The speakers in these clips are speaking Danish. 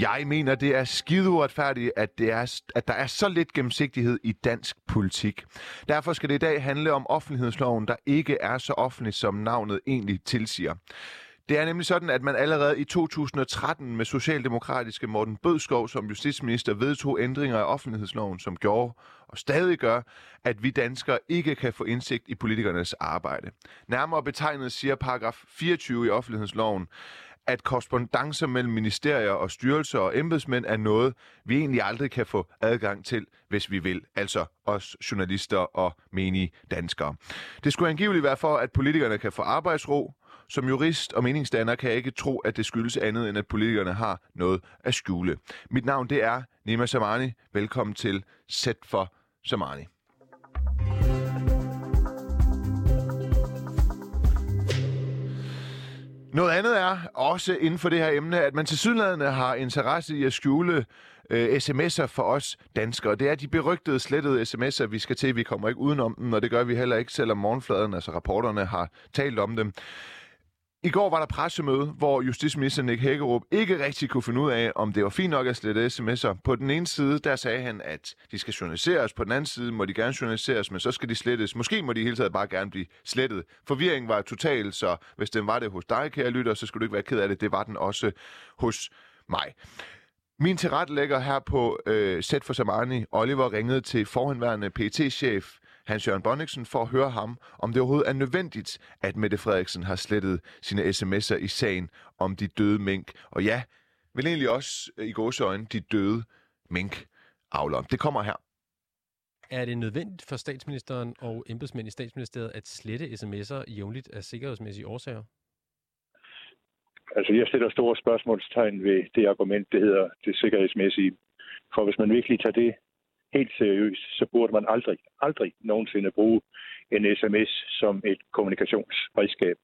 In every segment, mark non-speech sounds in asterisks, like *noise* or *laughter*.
Jeg mener, det er skide uretfærdigt, at, det er, at der er så lidt gennemsigtighed i dansk politik. Derfor skal det i dag handle om offentlighedsloven, der ikke er så offentlig, som navnet egentlig tilsiger. Det er nemlig sådan, at man allerede i 2013 med socialdemokratiske Morten Bødskov som justitsminister vedtog ændringer af offentlighedsloven, som gjorde og stadig gør, at vi danskere ikke kan få indsigt i politikernes arbejde. Nærmere betegnet siger paragraf 24 i offentlighedsloven, at korrespondencer mellem ministerier og styrelser og embedsmænd er noget, vi egentlig aldrig kan få adgang til, hvis vi vil. Altså os journalister og menige danskere. Det skulle angiveligt være for, at politikerne kan få arbejdsro. Som jurist og meningsdanner kan jeg ikke tro, at det skyldes andet, end at politikerne har noget at skjule. Mit navn det er Nima Samani. Velkommen til Sæt for Samani. Noget andet er også inden for det her emne, at man til sydlandene har interesse i at skjule øh, sms'er for os danskere. Det er de berygtede, slettede sms'er, vi skal til. Vi kommer ikke udenom dem, og det gør vi heller ikke, selvom morgenfladen, altså rapporterne, har talt om dem. I går var der pressemøde, hvor justitsminister Nick Hækkerup ikke rigtig kunne finde ud af, om det var fint nok at slette sms'er. På den ene side, der sagde han, at de skal journaliseres. På den anden side må de gerne journaliseres, men så skal de slettes. Måske må de hele taget bare gerne blive slettet. Forvirringen var total, så hvis den var det hos dig, kære lytter, så skulle du ikke være ked af det. Det var den også hos mig. Min tilrettelægger her på øh, Sæt for Samani, Oliver, ringede til forhenværende pt chef Hans Jørgen Bonniksen for at høre ham, om det overhovedet er nødvendigt, at Mette Frederiksen har slettet sine sms'er i sagen om de døde mink. Og ja, vel egentlig også øh, i gåsøjne de døde mink avler. Det kommer her. Er det nødvendigt for statsministeren og embedsmænd i statsministeriet at slette sms'er jævnligt af sikkerhedsmæssige årsager? Altså, jeg stiller store spørgsmålstegn ved det argument, det hedder det sikkerhedsmæssige. For hvis man virkelig tager det helt seriøst, så burde man aldrig, aldrig nogensinde bruge en sms som et kommunikationsredskab.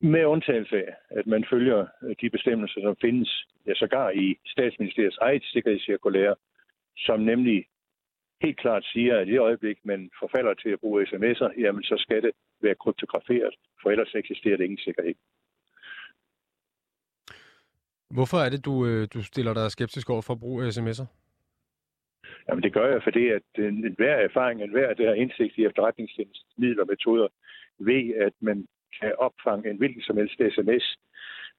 Med undtagelse af, at man følger øh, de bestemmelser, som findes ja, sågar i statsministeriets eget sikkerhedscirkulære, som nemlig helt klart siger, at i det øjeblik, man forfalder til at bruge sms'er, jamen så skal det være kryptograferet, for ellers eksisterer det ingen sikkerhed. Hvorfor er det, du, øh, du stiller dig skeptisk over for at bruge sms'er? Jamen det gør jeg, fordi at øh, en hver erfaring, enhver der har indsigt i efterretningstjenestens midler og metoder, ved, at man kan opfange en hvilken som helst sms.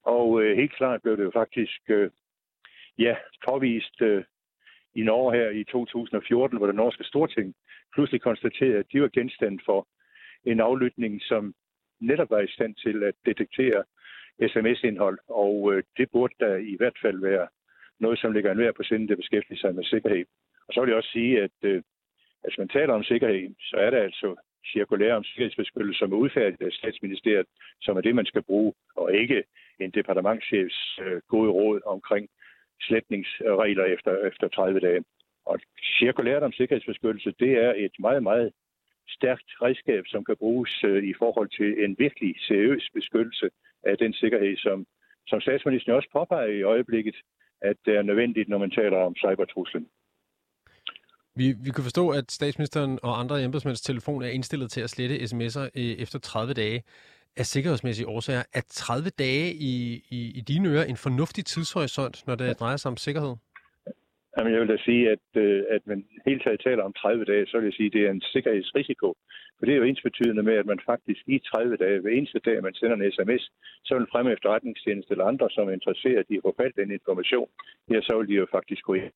Og øh, helt klart blev det jo faktisk øh, ja, påvist øh, i Norge her i 2014, hvor det norske storting pludselig konstaterede, at de var genstand for en aflytning, som netop var i stand til at detektere sms-indhold. Og øh, det burde da i hvert fald være noget, som ligger enhver på sinde, der beskæftiger sig med sikkerhed. Og så vil jeg også sige, at øh, altså, man taler om sikkerhed, så er der altså cirkulære om sikkerhedsbeskyttelse, som er udfærdigt af statsministeriet, som er det, man skal bruge, og ikke en departementchefs øh, gode råd omkring sletningsregler efter, efter 30 dage. Og cirkulært om sikkerhedsbeskyttelse, det er et meget, meget stærkt redskab, som kan bruges øh, i forhold til en virkelig seriøs beskyttelse af den sikkerhed, som, som statsministeren også påpeger i øjeblikket, at det er nødvendigt, når man taler om cybertruslen. Vi, vi kan forstå, at statsministeren og andre embedsmænds telefon er indstillet til at slette sms'er øh, efter 30 dage af sikkerhedsmæssige årsager. Er 30 dage i, i, i dine ører en fornuftig tidshorisont, når det drejer sig om sikkerhed? Jamen, jeg vil da sige, at, øh, at man helt taget taler om 30 dage, så vil jeg sige, at det er en sikkerhedsrisiko. For det er jo ens betydende med, at man faktisk i 30 dage, hver eneste dag, man sender en sms, så vil fremme efterretningstjeneste eller andre, som er interesseret i at få fat den information, ja, så vil de jo faktisk gå ind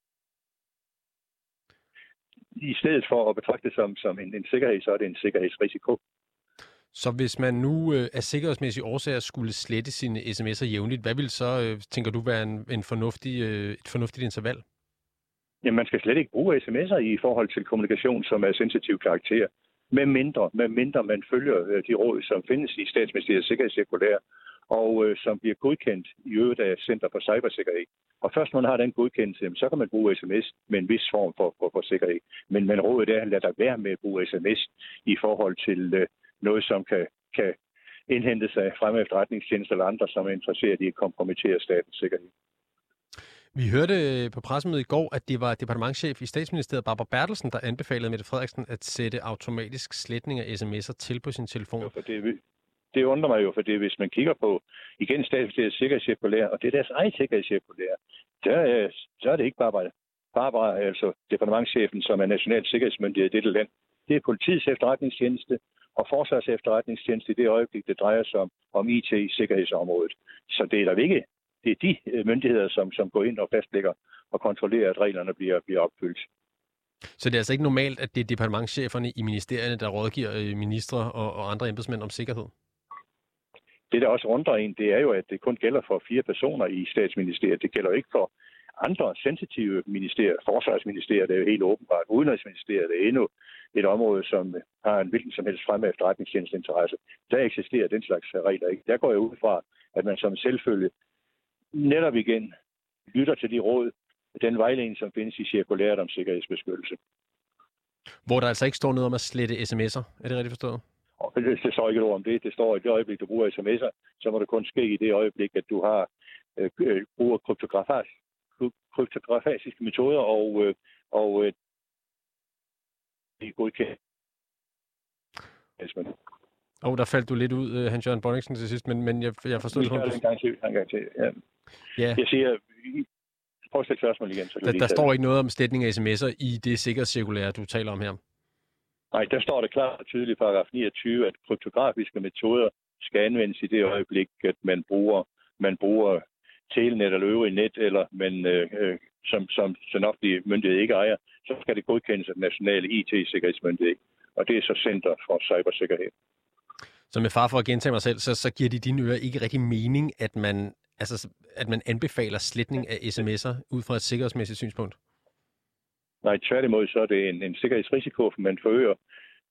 i stedet for at betragte det som, som en, en sikkerhed, så er det en sikkerhedsrisiko. Så hvis man nu øh, af sikkerhedsmæssige årsager skulle slette sine sms'er jævnligt, hvad vil så, øh, tænker du, være en, en fornuftig, øh, et fornuftigt interval? Jamen, man skal slet ikke bruge sms'er i forhold til kommunikation, som er sensitiv karakter. Med mindre, med mindre man følger øh, de råd, som findes i statsministeriets sikkerhedscirkulær, og øh, som bliver godkendt i øvrigt af Center for Cybersikkerhed. Og først når man har den godkendelse, så kan man bruge sms med en vis form for, for, for sikkerhed. Men, men rådet er at lade dig være med at bruge sms i forhold til øh, noget, som kan, kan indhente sig fremme efterretningstjenester eller andre, som er interesseret i at kompromittere statens sikkerhed. Vi hørte øh, på pressemødet i går, at det var departementchef i statsministeriet Barbara Bertelsen, der anbefalede Mette Frederiksen at sætte automatisk sletning af sms'er til på sin telefon. Ja, for det, det undrer mig jo, for det, hvis man kigger på igen statsministeriets sikkerhedscirkulær, og det er deres eget sikkerhedscirkulær, der, øh, så er det ikke Barbara, Barbara, altså departementchefen, som er national sikkerhedsmyndighed i dette land. Det er politiets efterretningstjeneste og forsvars efterretningstjeneste i det øjeblik, det drejer sig om, om IT-sikkerhedsområdet. Så det er der ikke. Det er de øh, myndigheder, som, som går ind og fastlægger og kontrollerer, at reglerne bliver, bliver opfyldt. Så det er altså ikke normalt, at det er departementcheferne i ministerierne, der rådgiver øh, ministre og, og andre embedsmænd om sikkerhed? Det, der også undrer en, det er jo, at det kun gælder for fire personer i statsministeriet. Det gælder ikke for andre sensitive ministerier. Forsvarsministeriet er jo helt åbenbart. Udenrigsministeriet er endnu et område, som har en hvilken som helst fremme efterretningstjenesteinteresse. Der eksisterer den slags regler ikke. Der går jeg ud fra, at man som selvfølge netop igen lytter til de råd, den vejledning, som findes i cirkulæret om sikkerhedsbeskyttelse. Hvor der altså ikke står noget om at slette sms'er. Er det rigtigt forstået? Og det, står ikke noget om det. Det står i det øjeblik, du bruger sms'er, så må det kun ske i det øjeblik, at du har øh, øh bruger kryptografiske metoder, og, øh, og øh, det er godkendt. Og oh, der faldt du lidt ud, uh, Hans-Jørgen Bonniksen, til sidst, men, men jeg, jeg forstod det. Vi en gang til. En gang til. Ja. ja. Jeg siger, prøv at stille spørgsmål igen. Så der, der står ikke noget om sletning af sms'er i det sikkerhedscirkulære, du taler om her. Nej, der står det klart og tydeligt i paragraf 29, at kryptografiske metoder skal anvendes i det øjeblik, at man bruger, man bruger telenet eller øvrigt net, eller man, øh, øh, som, som den offentlige myndighed ikke ejer, så skal det godkendes af den nationale IT-sikkerhedsmyndighed. Og det er så Center for Cybersikkerhed. Så med far for at gentage mig selv, så, så giver det dine ører ikke rigtig mening, at man, altså, at man anbefaler sletning af sms'er ud fra et sikkerhedsmæssigt synspunkt? Nej, tværtimod så er det en, en sikkerhedsrisiko, for man forøger,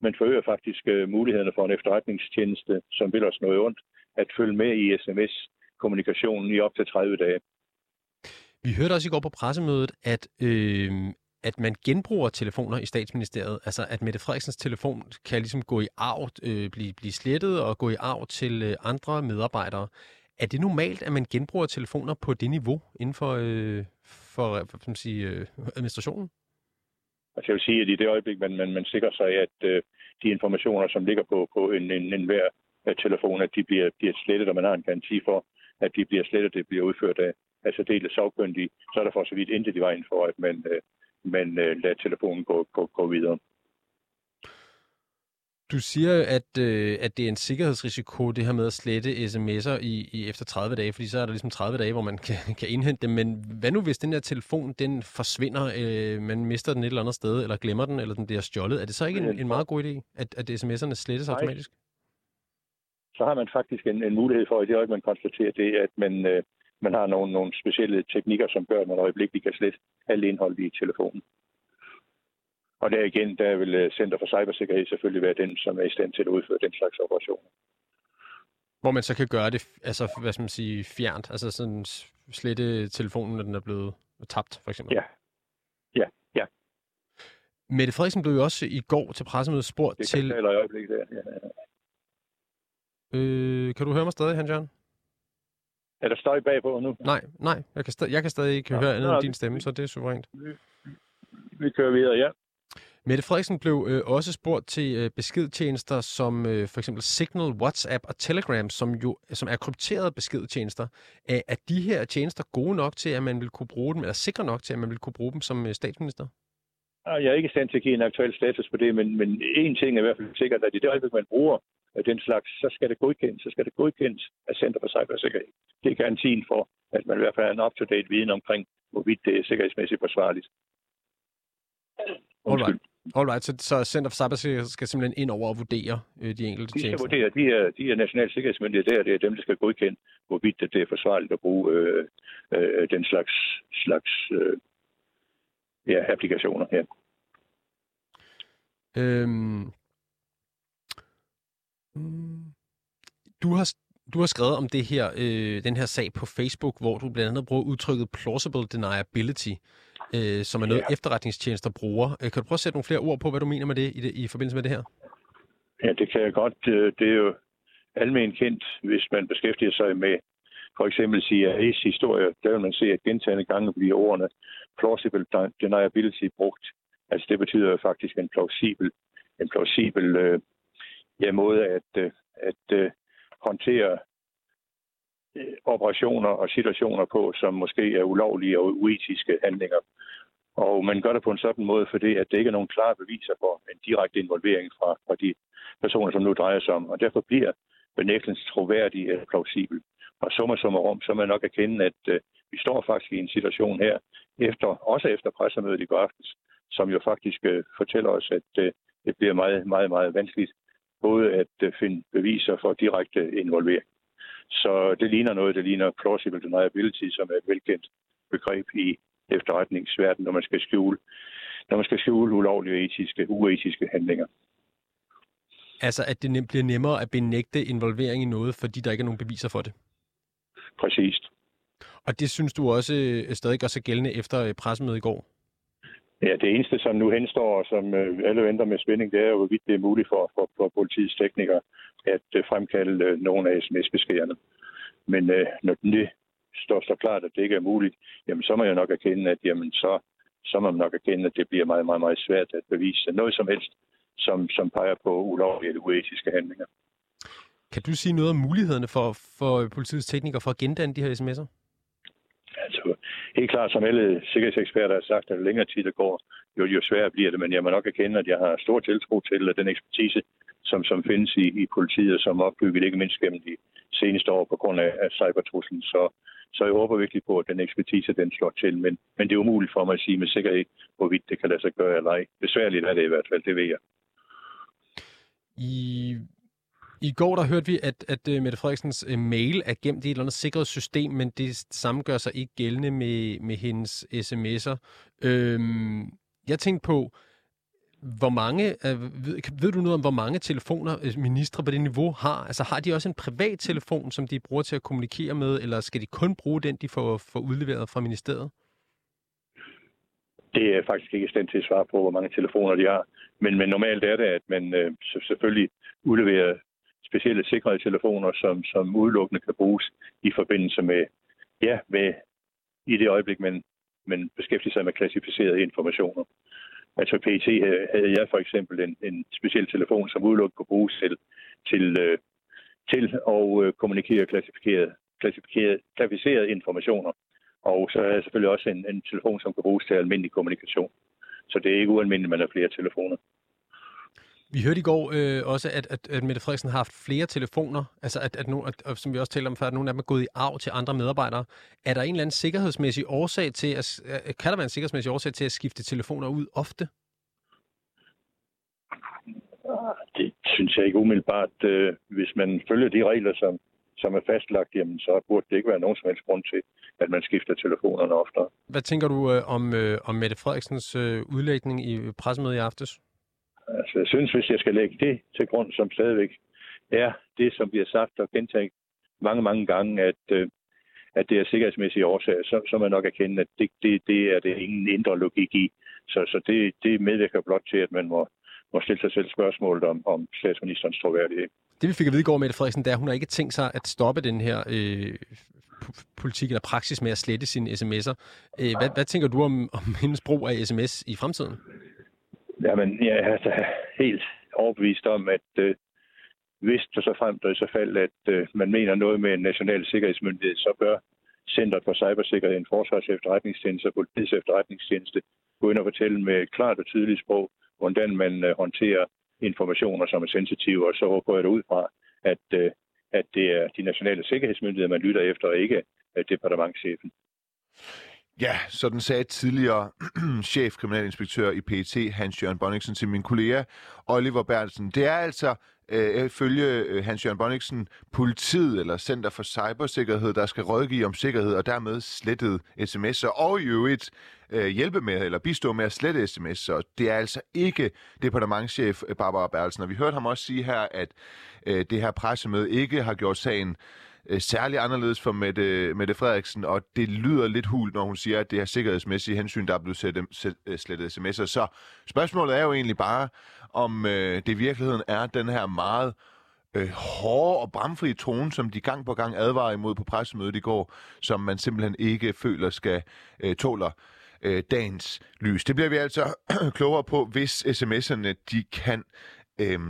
man forøger faktisk uh, mulighederne for en efterretningstjeneste, som vil os noget ondt, at følge med i sms-kommunikationen i op til 30 dage. Vi hørte også i går på pressemødet, at, øh, at man genbruger telefoner i statsministeriet. Altså at Mette Frederiksens telefon kan ligesom gå i arv, øh, blive, blive slettet og gå i arv til øh, andre medarbejdere. Er det normalt, at man genbruger telefoner på det niveau inden for, øh, for, for for sige, øh, administrationen? Altså jeg vil sige, at i det øjeblik, man, man, man sikrer sig, at øh, de informationer, som ligger på, på en, en, en hver øh, telefon, at de bliver, bliver slettet, og man har en garanti for, at de bliver slettet, det bliver udført af, af særdeles sagkyndige, så er der for så vidt intet i vejen for, at man, øh, man øh, lader telefonen gå, gå, gå videre. Du siger, at, øh, at det er en sikkerhedsrisiko, det her med at slette sms'er i, i efter 30 dage, fordi så er der ligesom 30 dage, hvor man *laughs* kan, kan indhente dem. Men hvad nu, hvis den her telefon, den forsvinder, øh, man mister den et eller andet sted, eller glemmer den, eller den bliver stjålet? Er det så ikke en, en meget god idé, at, at sms'erne slettes Nej. automatisk? Så har man faktisk en, en mulighed for, i det øjeblik, man konstaterer det, at man, øh, man har nogle, nogle specielle teknikker, som gør, at man øjeblikkeligt kan slette alt indhold i telefonen. Og der igen, der vil øh, Center for Cybersikkerhed selvfølgelig være den, som er i stand til at udføre den slags operationer. Hvor man så kan gøre det, altså hvad skal man sige, fjernt, altså sådan slette telefonen, når den er blevet tabt, for eksempel? Ja, ja, ja. Mette Frederiksen blev jo også i går til pressemødet spurgt det til... Det kan i øjeblikket, ja. ja, ja. Øh, kan du høre mig stadig, Hans Jørgen? Er der støj bagpå nu? Nej, nej. Jeg kan, stadig, jeg kan stadig ikke ja, høre andet end din stemme, så det er suverænt. Vi, vi kører videre, ja. Mette Frederiksen blev øh, også spurgt til øh, beskedtjenester som øh, for eksempel Signal, WhatsApp og Telegram, som jo som er krypterede beskedtjenester. Er, er de her tjenester gode nok til, at man vil kunne bruge dem, eller sikre nok til, at man vil kunne bruge dem som øh, statsminister? Jeg er ikke i stand til at give en aktuel status på det, men, men én ting er i hvert fald sikkert, at i det øjeblik, man bruger den slags, så skal det godkendes, så skal det godkendes af Center for Cybersikkerhed. Det er garantien for, at man i hvert fald har en up-to-date viden omkring, hvorvidt det er sikkerhedsmæssigt forsvarligt. Alright. Alright, så, så Center for Cybersikkerhed skal simpelthen ind over og vurdere øh, de enkelte de tjenester? Vurdere, de er, de er nationale sikkerhedsmyndigheder der, det er dem, der skal godkende, hvorvidt det er forsvarligt at bruge øh, øh, den slags, slags øh, ja, applikationer her. Øhm, du har, du har skrevet om det her, øh, den her sag på Facebook, hvor du blandt andet bruger udtrykket plausible deniability, øh, som er noget ja. efterretningstjenester bruger. Øh, kan du prøve at sætte nogle flere ord på, hvad du mener med det i, det, i forbindelse med det her? Ja, det kan jeg godt. Øh, det er jo almindeligt kendt, hvis man beskæftiger sig med for eksempel CIA's historie, der vil man se, at gentagende gange bliver ordene plausible deniability brugt. Altså det betyder faktisk en plausibel, en plausibel øh, ja, måde at, øh, at håndtere Øh, operationer og situationer på, som måske er ulovlige og uetiske handlinger. Og man gør det på en sådan måde, fordi at det ikke er nogen klare beviser for en direkte involvering fra, fra de personer, som nu drejer sig om. Og derfor bliver benægtelsen troværdig eller plausibel. Og summa summarum, så må man nok erkende, at øh, vi står faktisk i en situation her, efter, også efter pressemødet i går aftes, som jo faktisk øh, fortæller os, at øh, det bliver meget, meget, meget vanskeligt både at øh, finde beviser for direkte involvering. Så det ligner noget, det ligner plausible deniability, som er et velkendt begreb i efterretningsverdenen, når man skal skjule, når man skal skjule ulovlige etiske, uetiske handlinger. Altså, at det bliver nemmere at benægte involvering i noget, fordi der ikke er nogen beviser for det? Præcist. Og det synes du også øh, stadig gør sig gældende efter øh, pressemødet i går? Ja, det eneste, som nu henstår, og som øh, alle venter med spænding, det er jo, hvorvidt det er muligt for, for, for politiets teknikere at øh, fremkalde øh, nogle af sms-beskederne. Men når det står så klart, at det ikke er muligt, jamen så må jeg nok erkende, at jamen, så, så må man nok erkende, at det bliver meget, meget, meget svært at bevise noget som helst, som, som peger på ulovlige eller uetiske handlinger. Kan du sige noget om mulighederne for, for politiets teknikere for at gendanne de her sms'er? Helt klart, som alle sikkerhedseksperter har sagt, at jo længere tid der går, jo, jo sværere bliver det. Men jeg må nok erkende, at jeg har stor tiltro til den ekspertise, som, som findes i, i politiet, som er opbygget ikke mindst gennem de seneste år på grund af, af cybertruslen. Så, så jeg håber virkelig på, at den ekspertise, den slår til. Men, men det er umuligt for mig at sige med sikkerhed, hvorvidt det kan lade sig gøre eller ej. Besværligt er det i hvert fald, det ved jeg. I i går der hørte vi, at, at øh, Mette Frederiksens øh, mail er gemt i et eller andet sikkerhedssystem, men det samme gør sig ikke gældende med, med hendes sms'er. Øhm, jeg tænkte på, hvor mange, øh, ved, ved du noget om, hvor mange telefoner ministre på det niveau har? Altså har de også en privat telefon, som de bruger til at kommunikere med, eller skal de kun bruge den, de får, får udleveret fra ministeriet? Det er jeg faktisk ikke i stand til at svare på, hvor mange telefoner de har. Men, men normalt er det, at man øh, selvfølgelig udleverer specielle sikrede telefoner, som, som udelukkende kan bruges i forbindelse med, ja, med i det øjeblik, man, man beskæftiger sig med klassificerede informationer. Altså PT øh, havde jeg for eksempel en, en speciel telefon, som udelukkende kunne bruges til, til, øh, til at øh, kommunikere klassificerede, klassificerede, klassificerede informationer. Og så havde jeg selvfølgelig også en, en telefon, som kan bruges til almindelig kommunikation. Så det er ikke ualmindeligt, at man har flere telefoner. Vi hørte i går øh, også, at, at, at Mette Frederiksen har haft flere telefoner, altså at, at, no, at, at, som vi også talte om før, at nogle af dem er gået i arv til andre medarbejdere. Er der en eller anden sikkerhedsmæssig årsag til, at, kan der være en sikkerhedsmæssig årsag til at skifte telefoner ud ofte? Det synes jeg ikke umiddelbart. Øh, hvis man følger de regler, som, som er fastlagt, jamen, så burde det ikke være nogen som helst grund til, at man skifter telefonerne oftere. Hvad tænker du øh, om, øh, om Mette Frederiksens øh, udlægning i pressemødet i aftes? Altså, jeg synes, hvis jeg skal lægge det til grund, som stadigvæk er det, som bliver sagt og gentaget mange, mange gange, at, øh, at det er sikkerhedsmæssige årsager, så, så man nok erkende, at det, det, det er det ingen indre logik i. Så, så det, det medvirker blot til, at man må, må stille sig selv spørgsmålet om, om statsministerens troværdighed. Det vi fik at vide i går, Mette Frederiksen, det er, at hun har ikke tænkt sig at stoppe den her øh, politik eller praksis med at slette sine sms'er. Øh, hvad, hvad tænker du om, om hendes brug af sms i fremtiden? Jamen, jeg er altså helt overbevist om, at øh, hvis der så frem der i så fald, at øh, man mener noget med en national sikkerhedsmyndighed, så bør Center for Cybersikkerhed, en forsvars efterretningstjeneste og politiets efterretningstjeneste gå ind og fortælle med et klart og tydeligt sprog, hvordan man øh, håndterer informationer, som er sensitive, og så går jeg det ud fra, at, øh, at det er de nationale sikkerhedsmyndigheder, man lytter efter, og ikke øh, departementchefen. Ja, sådan sagde tidligere *clears throat* chef kriminalinspektør i PET, Hans-Jørgen Bonniksen, til min kollega Oliver Bertelsen. Det er altså øh, følge øh, Hans-Jørgen Bonniksen, politiet eller Center for Cybersikkerhed, der skal rådgive om sikkerhed og dermed slettet sms'er, og i øvrigt øh, hjælpe med eller bistå med at slette sms'er. Det er altså ikke departementchef Barbara Bertelsen, og vi hørte ham også sige her, at øh, det her pressemøde ikke har gjort sagen øh, særlig anderledes for Mette, Mette Frederiksen, og det lyder lidt hul, når hun siger, at det er sikkerhedsmæssige hensyn, der er blevet øh, slettet sms'er. Så spørgsmålet er jo egentlig bare, om øh, det i virkeligheden er den her meget øh, hårde og bramfri tone, som de gang på gang advarer imod på pressemødet i går, som man simpelthen ikke føler skal øh, tåler øh, dagens lys. Det bliver vi altså *clears throat* klogere på, hvis sms'erne de kan øh,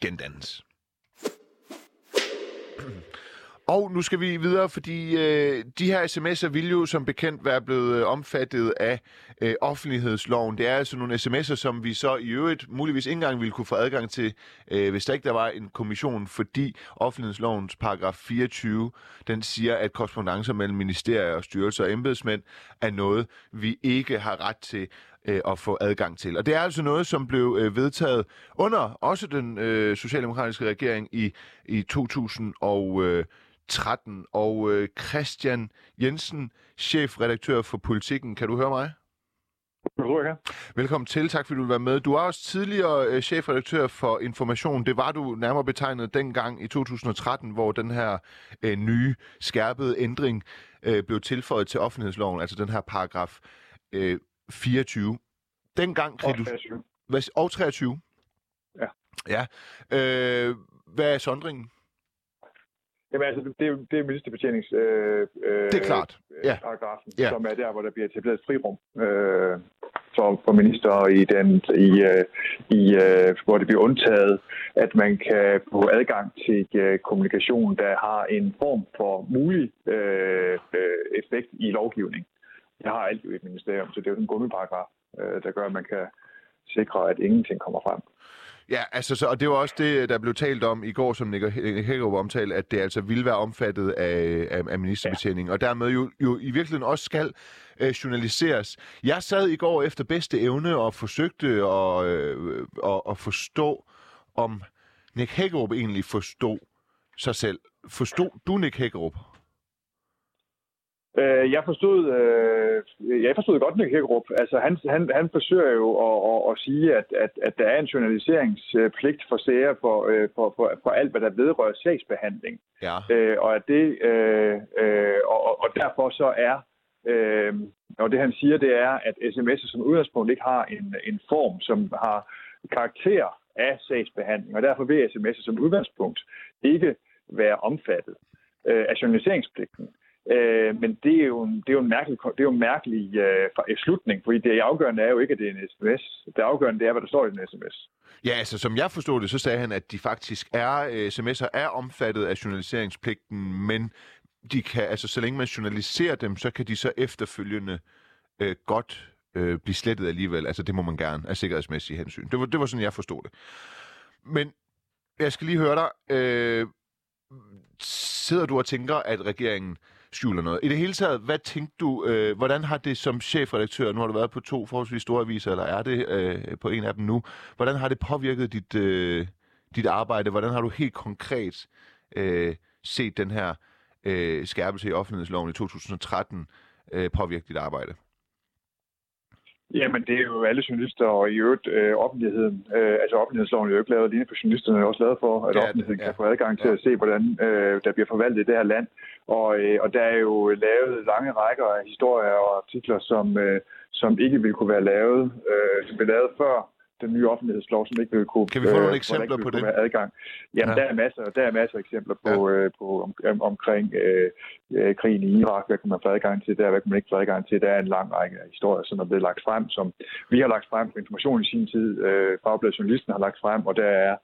gendannes. Og nu skal vi videre, fordi øh, de her sms'er vil jo som bekendt være blevet øh, omfattet af øh, offentlighedsloven. Det er altså nogle sms'er, som vi så i øvrigt muligvis ikke engang ville kunne få adgang til, øh, hvis der ikke der var en kommission, fordi offentlighedslovens paragraf 24, den siger, at korrespondencer mellem ministerier og styrelser og embedsmænd er noget, vi ikke har ret til øh, at få adgang til. Og det er altså noget, som blev øh, vedtaget under også den øh, socialdemokratiske regering i, i 2000 Og øh, Christian Jensen, chefredaktør for Politikken, kan du høre mig? Velkommen til. Tak fordi du vil være med. Du er også tidligere øh, chefredaktør for Information. Det var du nærmere betegnet dengang i 2013, hvor den her øh, nye skærpede ændring øh, blev tilføjet til offentlighedsloven, altså den her paragraf øh, 24. Dengang og 23. Hvad, og 23? Ja. Ja. Øh, hvad er sondringen? Jamen altså, det er, det er ministerbetjenings... Øh, øh, det er klart, ja. Paragrafen, ja. som er der, hvor der bliver etableret frirum øh, for, for minister i den, i, øh, i øh, hvor det bliver undtaget, at man kan få adgang til øh, kommunikation, der har en form for mulig øh, øh, effekt i lovgivning. Jeg har alt jo i et ministerium, så det er jo en gummiparagraf, øh, der gør, at man kan sikre, at ingenting kommer frem. Ja, altså, så, og det var også det, der blev talt om i går, som Nick Hækkerup omtalte, at det altså ville være omfattet af, af, af ministerbetjening, ja. og dermed jo, jo i virkeligheden også skal øh, journaliseres. Jeg sad i går efter bedste evne og forsøgte at, øh, at, at forstå, om Nick Hækkerup egentlig forstod sig selv. Forstod du Nick Hækkerup? Øh, jeg forstod, øh, jeg forstod godt Nick Hækkerup. Altså, han, han, han forsøger jo at, at, at sige, at, at, at der er en journaliseringspligt for sager for, øh, for, for, for alt, hvad der vedrører sagsbehandling. Ja. Øh, og, at det, øh, øh, og, og derfor så er, øh, og det han siger, det er, at sms'er som udgangspunkt ikke har en, en form, som har karakter af sagsbehandling, og derfor vil sms'er som udgangspunkt ikke være omfattet øh, af journaliseringspligten. Øh, men det er jo en, det er jo en mærkelig, det er jo en mærkelig øh, slutning, fordi det afgørende er jo ikke, at det er en sms. Det afgørende det er, hvad der står i den sms. Ja, altså som jeg forstod det, så sagde han, at de faktisk er, øh, sms'er er omfattet af journaliseringspligten, men de kan, altså så længe man journaliserer dem, så kan de så efterfølgende øh, godt øh, blive slettet alligevel. Altså det må man gerne af sikkerhedsmæssige hensyn. Det var, det var sådan, jeg forstod det. Men jeg skal lige høre dig. Øh, sidder du og tænker, at regeringen skjuler noget. I det hele taget, hvad tænkte du, øh, hvordan har det som chefredaktør, nu har du været på to forholdsvis store aviser, eller er det øh, på en af dem nu, hvordan har det påvirket dit, øh, dit arbejde? Hvordan har du helt konkret øh, set den her øh, skærpelse i offentlighedsloven i 2013 øh, påvirke dit arbejde? Jamen, det er jo alle journalister, og i øvrigt øh, offentligheden. Øh, altså offentlighedsloven er jo ikke lavet alene for journalisterne, er også lavet for, at ja, offentligheden ja. kan få adgang til ja. at se, hvordan øh, der bliver forvaltet i det her land. Og, øh, og der er jo lavet lange rækker af historier og artikler, som, øh, som ikke ville kunne være lavet, øh, som blev lavet før den nye offentlighedslov, som ikke vil kunne... Kan vi få nogle øh, eksempler på det? Adgang. Jamen, ja. der, er masser, der er masser af eksempler på, ja. øh, på om, om, omkring øh, øh, krigen i Irak. Hvad kan man få adgang til der? Hvad kan man ikke få adgang til? Der er en lang række historier, som er blevet lagt frem, som vi har lagt frem på information i sin tid. Øh, Fagbladet Journalisten har lagt frem, og der er,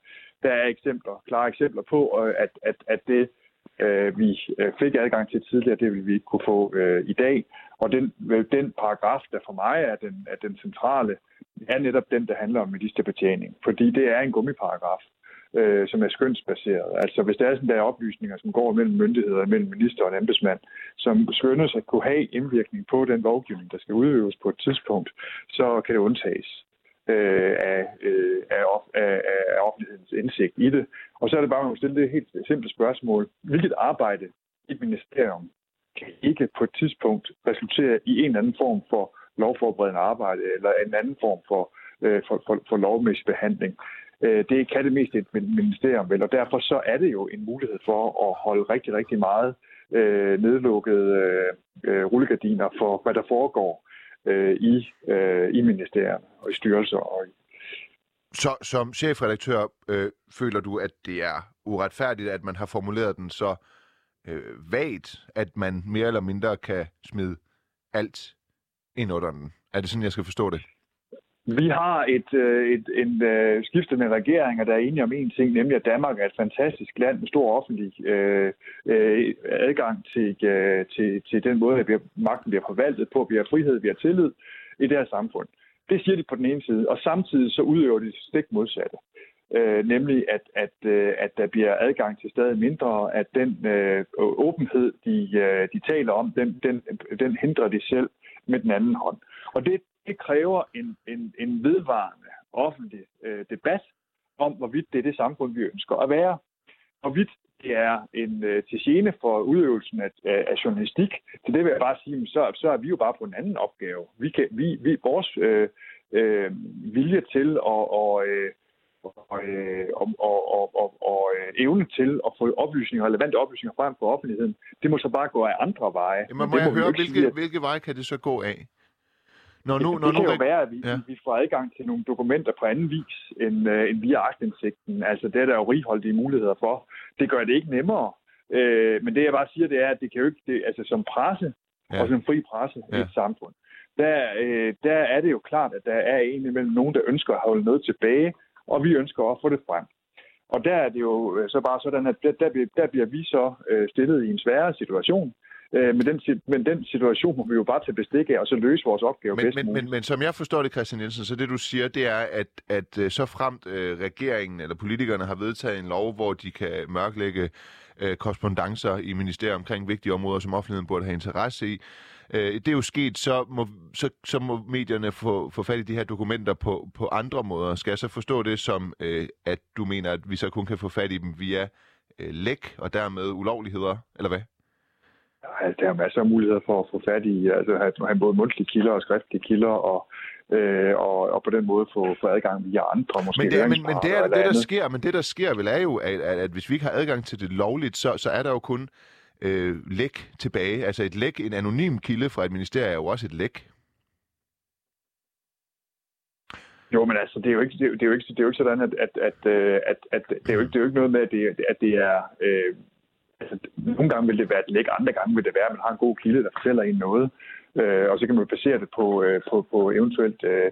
der er eksempler, klare eksempler på, at, at, at det øh, vi øh, fik adgang til tidligere, det vil vi ikke kunne få øh, i dag. Og den, den paragraf, der for mig er den, er den centrale, er netop den, der handler om ministerbetjening. Fordi det er en gummiparagraf, øh, som er skønsbaseret. Altså hvis der er sådan der oplysninger, som går mellem myndigheder, mellem minister og en embedsmand, som skønnes at kunne have indvirkning på den lovgivning, der skal udøves på et tidspunkt, så kan det undtages øh, af, øh, af, af, af offentlighedens indsigt i det. Og så er det bare, at man stille det helt simple spørgsmål. Hvilket arbejde i et ministerium kan ikke på et tidspunkt resultere i en eller anden form for lovforberedende arbejde eller en anden form for, øh, for, for, for lovmæssig behandling. Øh, det kan det mest et ministerium vel, og derfor så er det jo en mulighed for at holde rigtig, rigtig meget øh, nedlukkede øh, øh rullegardiner for, hvad der foregår øh, i, øh, i ministerierne og i styrelser. Og i... Så som chefredaktør øh, føler du, at det er uretfærdigt, at man har formuleret den så øh, Øh, vagt, at man mere eller mindre kan smide alt ind under den? Er det sådan, jeg skal forstå det? Vi har et, øh, et, en øh, skiftende regering, der er enige om en ting, nemlig at Danmark er et fantastisk land med stor offentlig øh, øh, adgang til, øh, til, til den måde, at vi har, magten bliver forvaltet på. Vi har frihed, vi har tillid i det her samfund. Det siger de på den ene side, og samtidig så udøver de stik modsatte øh, nemlig at, at, øh, at der bliver adgang til stadig mindre, at den øh, åbenhed, de, øh, de taler om, den, den, den hindrer de selv med den anden hånd. Og det, det kræver en, en, en vedvarende offentlig øh, debat om, hvorvidt det er det samfund, vi ønsker at være. Hvorvidt det er en øh, til gene for udøvelsen af, af, af journalistik. Så det vil jeg bare sige, så, så er vi jo bare på en anden opgave. Vi kan, vi, vi, vores øh, øh, vilje til at, og, øh, og, og, og, og, og evne til at få oplysninger, relevante oplysninger frem for offentligheden, det må så bare gå af andre veje. Jamen, må det jeg må høre, hvilke, sige, at... hvilke veje kan det så gå af? Når nu, det, når det kan nu... jo være, at vi, ja. vi får adgang til nogle dokumenter på anden vis end, uh, end via agtindsigten. Altså det er der jo righoldige muligheder for. Det gør det ikke nemmere. Uh, men det jeg bare siger, det er, at det kan jo ikke, det, altså som presse, ja. og som fri presse ja. i et samfund, der, uh, der er det jo klart, at der er en imellem nogen, der ønsker at holde noget tilbage, og vi ønsker at få det frem. Og der er det jo så bare sådan, at der, der, bliver, der bliver vi så uh, stillet i en sværere situation, Øh, men, den, men den situation må vi jo bare tage bestik af, og så løse vores opgave men, bedst men, muligt. Men, men som jeg forstår det, Christian Nielsen, så det du siger, det er, at, at øh, så fremt øh, regeringen eller politikerne har vedtaget en lov, hvor de kan mørklægge øh, korrespondencer i ministeriet omkring vigtige områder, som offentligheden burde have interesse i. Øh, det er jo sket, så må, så, så må medierne få, få fat i de her dokumenter på, på andre måder. Skal jeg så forstå det som, øh, at du mener, at vi så kun kan få fat i dem via øh, læk og dermed ulovligheder, eller hvad? Altså, der er masser af muligheder for at få fat i, altså at have både mundtlige kilder og skriftlige kilder, og, øh, og, og på den måde få, få adgang via andre. Måske men det, men, men det er det, der sker, men det der sker vel er jo, at, at, at hvis vi ikke har adgang til det lovligt, så, så er der jo kun øh, læk tilbage. Altså et læk, en anonym kilde fra et ministerie er jo også et læk. Jo, men altså, det er jo ikke, det er, det er jo ikke, det er jo ikke sådan, at, at, at, øh, at, at det, er jo ikke, det er jo ikke noget med, at det, at det er... Øh, altså, nogle gange vil det være et læk, andre gange vil det være, at man har en god kilde, der fortæller en noget. Øh, og så kan man basere det på, øh, på, på eventuelt øh,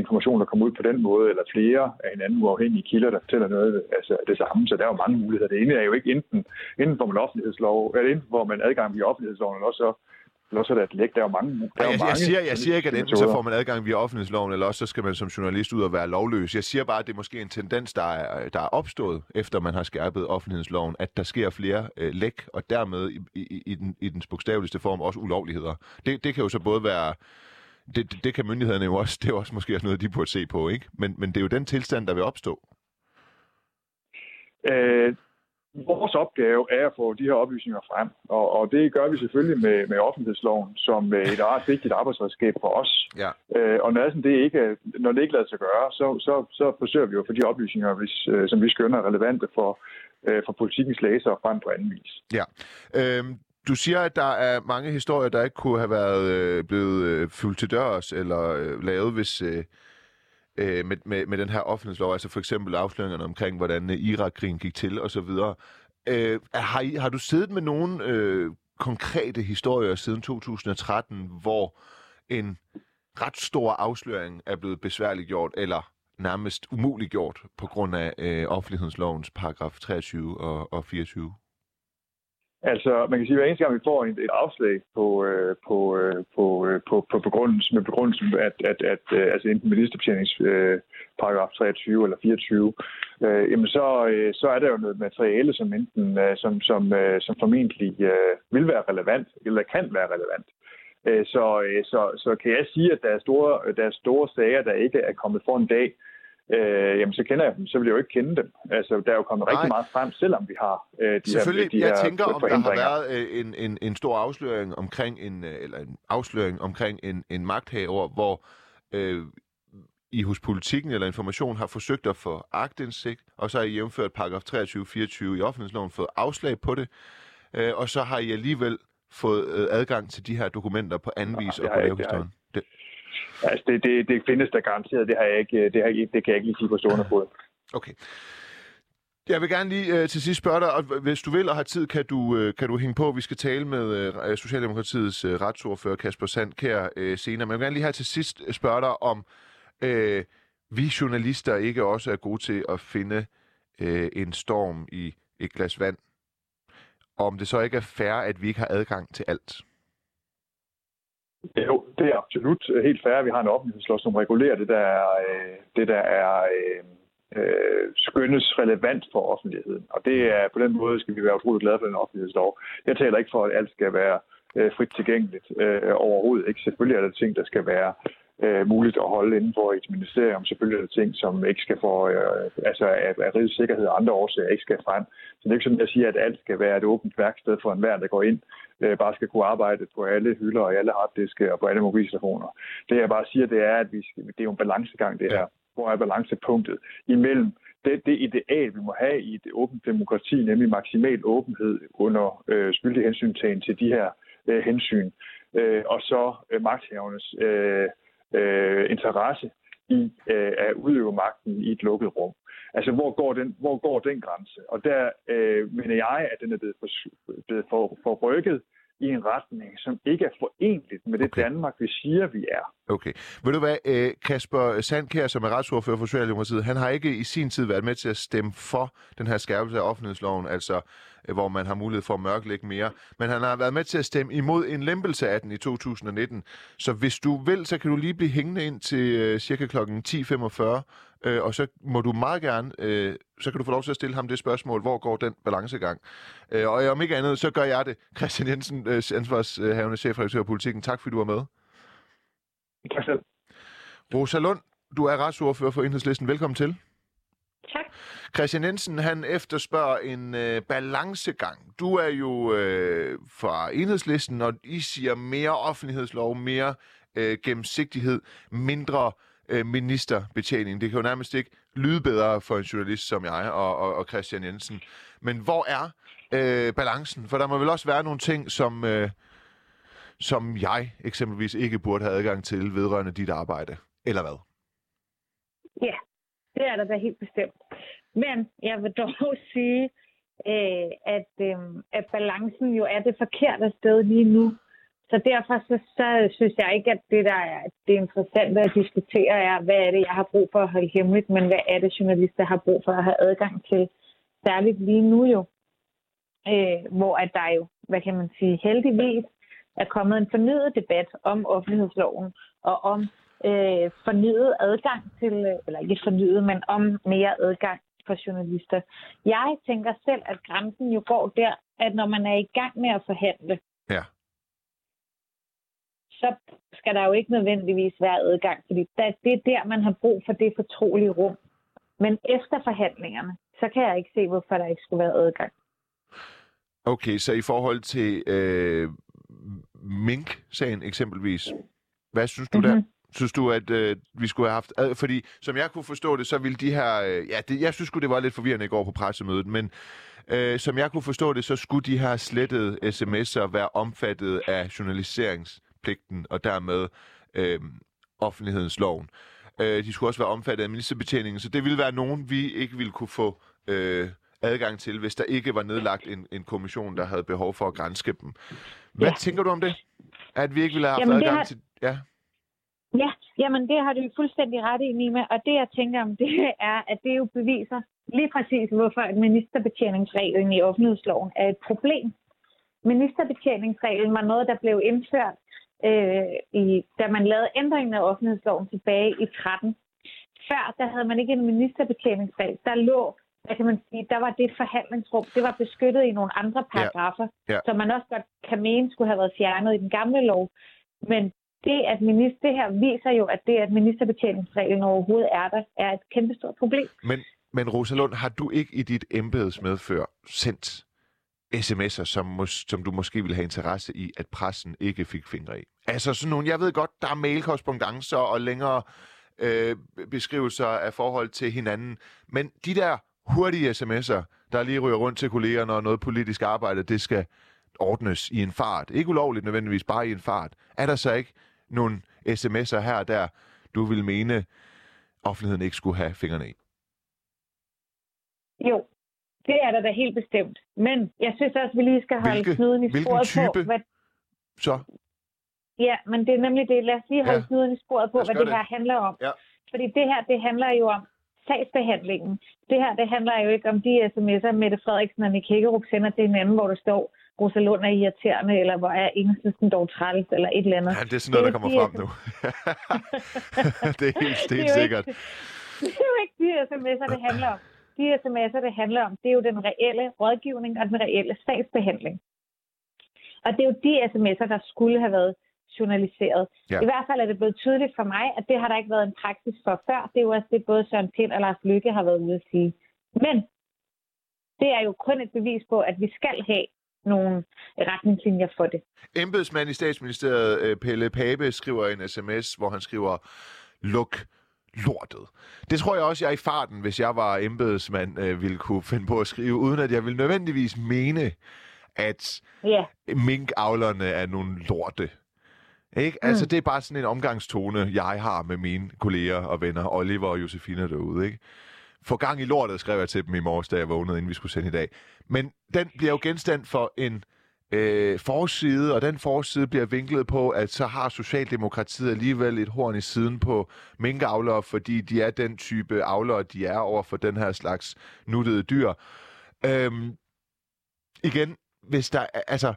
information, der kommer ud på den måde, eller flere af hinanden uafhængige kilder, der fortæller noget altså, det samme. Så der er jo mange muligheder. Det ene er jo ikke enten, enten får man offentlighedslov, eller enten får man adgang via offentlighedsloven, eller også så eller også er der et læk. Der er jo mange, der er jeg, mange jeg, siger, jeg siger ikke, at enten så får man adgang via offentlighedsloven, eller også så skal man som journalist ud og være lovløs. Jeg siger bare, at det er måske en tendens, der er, der er opstået, efter man har skærpet offentlighedsloven, at der sker flere øh, læk, og dermed i, i, i, den, i dens bogstaveligste form også ulovligheder. Det, det kan jo så både være... Det, det, det kan myndighederne jo også, det er også måske også noget, de burde se på, ikke? Men, men det er jo den tilstand, der vil opstå. Øh, Vores opgave er at få de her oplysninger frem, og, og det gør vi selvfølgelig med, med offentlighedsloven som et ret vigtigt arbejdsredskab for os. Ja. Øh, og når, sådan, det ikke, når det ikke lader sig gøre, så, så, så forsøger vi jo for de oplysninger, hvis, øh, som vi skønner er relevante for, øh, for politikens læsere frem på anden vis. Ja. Øhm, du siger, at der er mange historier, der ikke kunne have været øh, blevet øh, fyldt til dørs eller øh, lavet, hvis... Øh øh, med, med, med den her offentlighedslov, altså for eksempel afsløringerne omkring, hvordan øh, Irak-krigen gik til osv. Øh, har, I, har du siddet med nogle øh, konkrete historier siden 2013, hvor en ret stor afsløring er blevet besværliggjort eller nærmest umuliggjort på grund af øh, offentlighedslovens paragraf 23 og, og 24? Altså, man kan sige, at hver eneste gang vi får et, et afslag på, øh, på, øh, på, øh, på, på begrundelsen, med begrundelsen, at, at, at øh, altså enten ministerbetjenings øh, paragraf 23 eller 24, øh, jamen så, øh, så er der jo noget materiale, som enten øh, som, som, øh, som formentlig øh, vil være relevant, eller kan være relevant. Øh, så, øh, så, så kan jeg sige, at der er store, der er store sager, der ikke er kommet for en dag, øh, jamen så kender jeg dem, så vil jeg jo ikke kende dem. Altså, der er jo kommet Nej. rigtig meget frem, selvom vi har øh, de Selvfølgelig, her, de jeg her tænker, om der har været øh, en, en, en stor afsløring omkring en, øh, eller en afsløring omkring en, en magthaver, hvor øh, I hos politikken eller information har forsøgt at få agtindsigt, og så har I jævnført paragraf 23-24 i offentlighedsloven fået afslag på det, øh, og så har I alligevel fået øh, adgang til de her dokumenter på anden vis og på lavhistorien. Det, Altså, det, det, det findes der garanteret. Det, har jeg ikke, det, har, det kan jeg ikke lige sige på stående fod. Okay. Jeg vil gerne lige øh, til sidst spørge dig, og hvis du vil og har tid, kan du, øh, kan du hænge på. Vi skal tale med øh, Socialdemokratiets øh, retsordfører Kasper Sandkær øh, senere. Men jeg vil gerne lige her til sidst spørge dig om øh, vi journalister ikke også er gode til at finde øh, en storm i et glas vand. Om det så ikke er fair, at vi ikke har adgang til alt. Jo, det er absolut øh, helt fair. Vi har en offentlighedslov, som regulerer det, der er, øh, det, der er øh, øh, skønnes relevant for offentligheden. Og det er på den måde, skal vi være utrolig glade for den offentlighedslov. Jeg taler ikke for, at alt skal være øh, frit tilgængeligt øh, overhovedet. Ikke? Selvfølgelig er der ting, der skal være øh, muligt at holde inden for et ministerium. Selvfølgelig er der ting, som ikke skal få, øh, altså af, af rigets sikkerhed og andre årsager ikke skal frem. Så det er ikke sådan, at jeg siger, at alt skal være et åbent værksted for enhver, der går ind, øh, bare skal kunne arbejde på alle hylder og alle harddiske og på alle mobiltelefoner. Det jeg bare siger, det er, at vi skal, det er jo en balancegang, det her. Hvor er balancepunktet imellem det, det ideal, vi må have i et åbent demokrati, nemlig maksimal åbenhed under øh, skyldig hensyntagen til de her øh, hensyn, øh, og så øh, magthavernes øh, øh, interesse i øh, at udøve magten i et lukket rum. Altså, hvor går den, hvor går den grænse? Og der øh, mener jeg, at den er blevet, for, blevet for, forrykket i en retning, som ikke er forenligt med det okay. Danmark, vi siger, vi er. Okay. Ved du hvad, øh, Kasper Sandkær, som er retsordfører for Socialdemokratiet, han har ikke i sin tid været med til at stemme for den her skærpelse af offentlighedsloven, altså hvor man har mulighed for at mørklægge mere. Men han har været med til at stemme imod en lempelse af den i 2019. Så hvis du vil, så kan du lige blive hængende ind til øh, cirka kl. 10.45, øh, og så må du meget gerne, øh, så kan du få lov til at stille ham det spørgsmål, hvor går den balancegang? Øh, og om ikke andet, så gør jeg det. Christian Jensen, øh, ansvarshavende chefredaktør af Politikken, tak fordi du var med. Tak selv. Rosa Lund, du er retsordfører for Enhedslisten. Velkommen til. Christian Jensen, han efterspørger en øh, balancegang. Du er jo øh, fra Enhedslisten, og I siger mere offentlighedslov, mere øh, gennemsigtighed, mindre øh, ministerbetjening. Det kan jo nærmest ikke lyde bedre for en journalist som jeg og, og, og Christian Jensen. Men hvor er øh, balancen? For der må vel også være nogle ting, som... Øh, som jeg eksempelvis ikke burde have adgang til vedrørende dit arbejde, eller hvad? Ja, det er der da helt bestemt. Men jeg vil dog *laughs* sige, øh, at, øh, at balancen jo er det forkerte sted lige nu. Så derfor så, så synes jeg ikke, at det, der er det interessante at diskutere, er, hvad er det, jeg har brug for at holde hemmeligt, men hvad er det, journalister har brug for at have adgang til. Særligt lige nu jo, øh, hvor at der jo, hvad kan man sige, heldigvis er kommet en fornyet debat om offentlighedsloven og om øh, fornyet adgang til, øh, eller ikke fornyet, men om mere adgang for journalister. Jeg tænker selv, at grænsen jo går der, at når man er i gang med at forhandle, ja. så skal der jo ikke nødvendigvis være adgang, fordi det er der, man har brug for det fortrolige rum. Men efter forhandlingerne, så kan jeg ikke se, hvorfor der ikke skulle være adgang. Okay, så i forhold til øh, Mink-sagen eksempelvis. Hvad synes du mm-hmm. der? Synes du, at øh, vi skulle have haft... Ad, fordi, som jeg kunne forstå det, så ville de her... Øh, ja, det, jeg synes det var lidt forvirrende i går på pressemødet, men øh, som jeg kunne forstå det, så skulle de her slettede sms'er være omfattet af journaliseringspligten, og dermed øh, offentlighedens loven. Øh, de skulle også være omfattet af ministerbetjeningen, så det ville være nogen, vi ikke ville kunne få... Øh, adgang til, hvis der ikke var nedlagt en, en kommission, der havde behov for at grænske dem. Hvad ja. tænker du om det? At vi ikke ville have haft adgang har... til... Ja. Ja, jamen det har du fuldstændig ret i, Nima. Og det, jeg tænker om det, *laughs* er, at det jo beviser lige præcis, hvorfor at ministerbetjeningsreglen i offentlighedsloven er et problem. Ministerbetjeningsreglen var noget, der blev indført, øh, i, da man lavede ændringen af offentlighedsloven tilbage i 13. Før, der havde man ikke en ministerbetjeningsregel. Der lå hvad kan man sige, der var det forhandlingsrum, det var beskyttet i nogle andre paragrafer, ja. Ja. som man også godt kan mene skulle have været fjernet i den gamle lov. Men det, at minister, det her viser jo, at det, at ministerbetjeningsreglen overhovedet er der, er et kæmpestort problem. Men, men Rosalund, har du ikke i dit embedsmedfør sendt sms'er, som, mås- som du måske ville have interesse i, at pressen ikke fik fingre i? Altså sådan nogle, jeg ved godt, der er mailkorrespondencer og længere øh, beskrivelser af forhold til hinanden, men de der hurtige sms'er, der lige ryger rundt til kollegerne når noget politisk arbejde, det skal ordnes i en fart. Ikke ulovligt nødvendigvis, bare i en fart. Er der så ikke nogle sms'er her der, du vil mene, offentligheden ikke skulle have fingrene i? Jo, det er der da helt bestemt. Men jeg synes også, at vi lige skal holde Hvilke, snuden i sporet type? på. Hvad... Så? Ja, men det er nemlig det. Lad os lige holde ja. snuden i sporet på, hvad det, det her handler om. Ja. Fordi det her, det handler jo om sagsbehandlingen. Det her, det handler jo ikke om de sms'er, Mette Frederiksen og Nick Hækkerup sender til hinanden, hvor der står, Rosa Lund er irriterende, eller hvor er enhedslisten dog træls, eller et eller andet. Ja, det er sådan noget, der kommer de frem *laughs* nu. det er helt Det er stensikkert. ikke- Det er jo ikke de sms'er, det handler om. De sms'er, det handler om, det er jo den reelle rådgivning og den reelle sagsbehandling. Og det er jo de sms'er, der skulle have været journaliseret. Ja. I hvert fald er det blevet tydeligt for mig, at det har der ikke været en praksis for før. Det er jo også det, både Søren Pind og Lars Lykke har været ude at sige. Men det er jo kun et bevis på, at vi skal have nogle retningslinjer for det. Embedsmand i statsministeriet, øh, Pelle Pape, skriver en sms, hvor han skriver, luk lortet. Det tror jeg også, jeg i farten, hvis jeg var embedsmand, øh, ville kunne finde på at skrive, uden at jeg vil nødvendigvis mene, at Ja, minkavlerne er nogle lorte. Ikke? Mm. Altså, det er bare sådan en omgangstone, jeg har med mine kolleger og venner, Oliver og Josefina derude. Ikke? Få gang i lortet, skrev jeg til dem i morges, da jeg vågnede, inden vi skulle sende i dag. Men den bliver jo genstand for en øh, forside, og den forside bliver vinklet på, at så har Socialdemokratiet alligevel et horn i siden på minkavlere, fordi de er den type avlere, de er over for den her slags nuttede dyr. Øhm, igen, hvis der altså,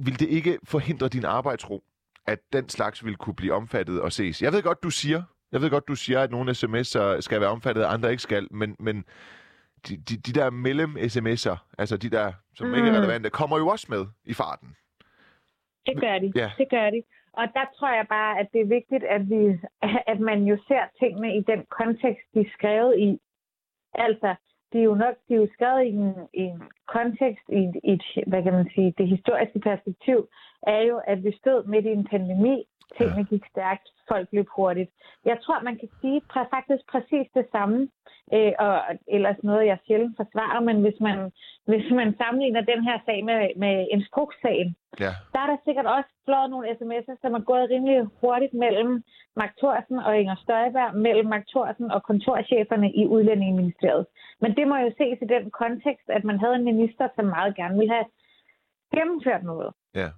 vil det ikke forhindre din arbejdsro, at den slags vil kunne blive omfattet og ses? Jeg ved godt, du siger, jeg ved godt, du siger, at nogle sms'er skal være omfattet, og andre ikke skal, men, men de, de, de der mellem-sms'er, altså de der, som mm. ikke er Mm. relevante, kommer jo også med i farten. det gør de. Ja. Det gør de. Og der tror jeg bare, at det er vigtigt, at, vi, at man jo ser tingene i den kontekst, de er skrevet i. Altså, de er jo nok de er jo skrevet i en, i en kontekst, i et, i et, hvad kan man sige, det historiske perspektiv, er jo, at vi stod midt i en pandemi, tingene gik stærkt, folk løb hurtigt. Jeg tror, man kan sige præ- faktisk præcis det samme, øh, og ellers noget, jeg sjældent forsvarer, men hvis man, hvis man sammenligner den her sag med, med instrukssagen, Ja. der er der sikkert også flået nogle sms'er, som er gået rimelig hurtigt mellem Mark Thorsen og Inger Støjberg, mellem Mark Thorsen og kontorcheferne i Udlændingeministeriet. Men det må jo ses i den kontekst, at man havde en minister, som meget gerne ville have gennemført noget. Ja.